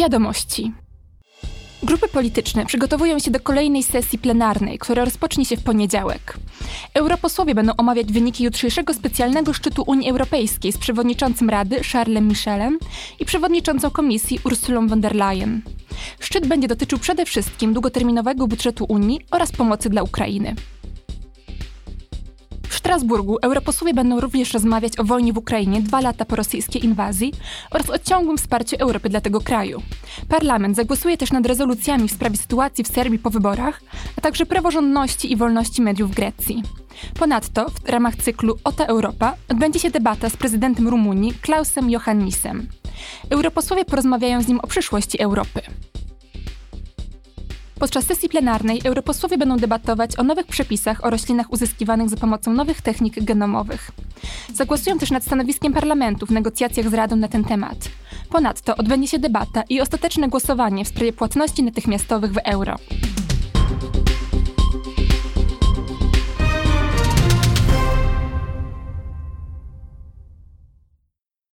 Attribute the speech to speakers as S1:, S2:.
S1: Wiadomości. Grupy polityczne przygotowują się do kolejnej sesji plenarnej, która rozpocznie się w poniedziałek. Europosłowie będą omawiać wyniki jutrzejszego specjalnego szczytu Unii Europejskiej z przewodniczącym Rady Charlesem Michelem i przewodniczącą Komisji Ursulą von der Leyen. Szczyt będzie dotyczył przede wszystkim długoterminowego budżetu Unii oraz pomocy dla Ukrainy. Strasburgu europosłowie będą również rozmawiać o wojnie w Ukrainie dwa lata po rosyjskiej inwazji oraz o ciągłym wsparciu Europy dla tego kraju. Parlament zagłosuje też nad rezolucjami w sprawie sytuacji w Serbii po wyborach, a także praworządności i wolności mediów w Grecji. Ponadto w ramach cyklu Ota Europa odbędzie się debata z prezydentem Rumunii Klausem Johannisem. Europosłowie porozmawiają z nim o przyszłości Europy. Podczas sesji plenarnej europosłowie będą debatować o nowych przepisach o roślinach uzyskiwanych za pomocą nowych technik genomowych. Zagłosują też nad stanowiskiem parlamentu w negocjacjach z Radą na ten temat. Ponadto odbędzie się debata i ostateczne głosowanie w sprawie płatności natychmiastowych w euro.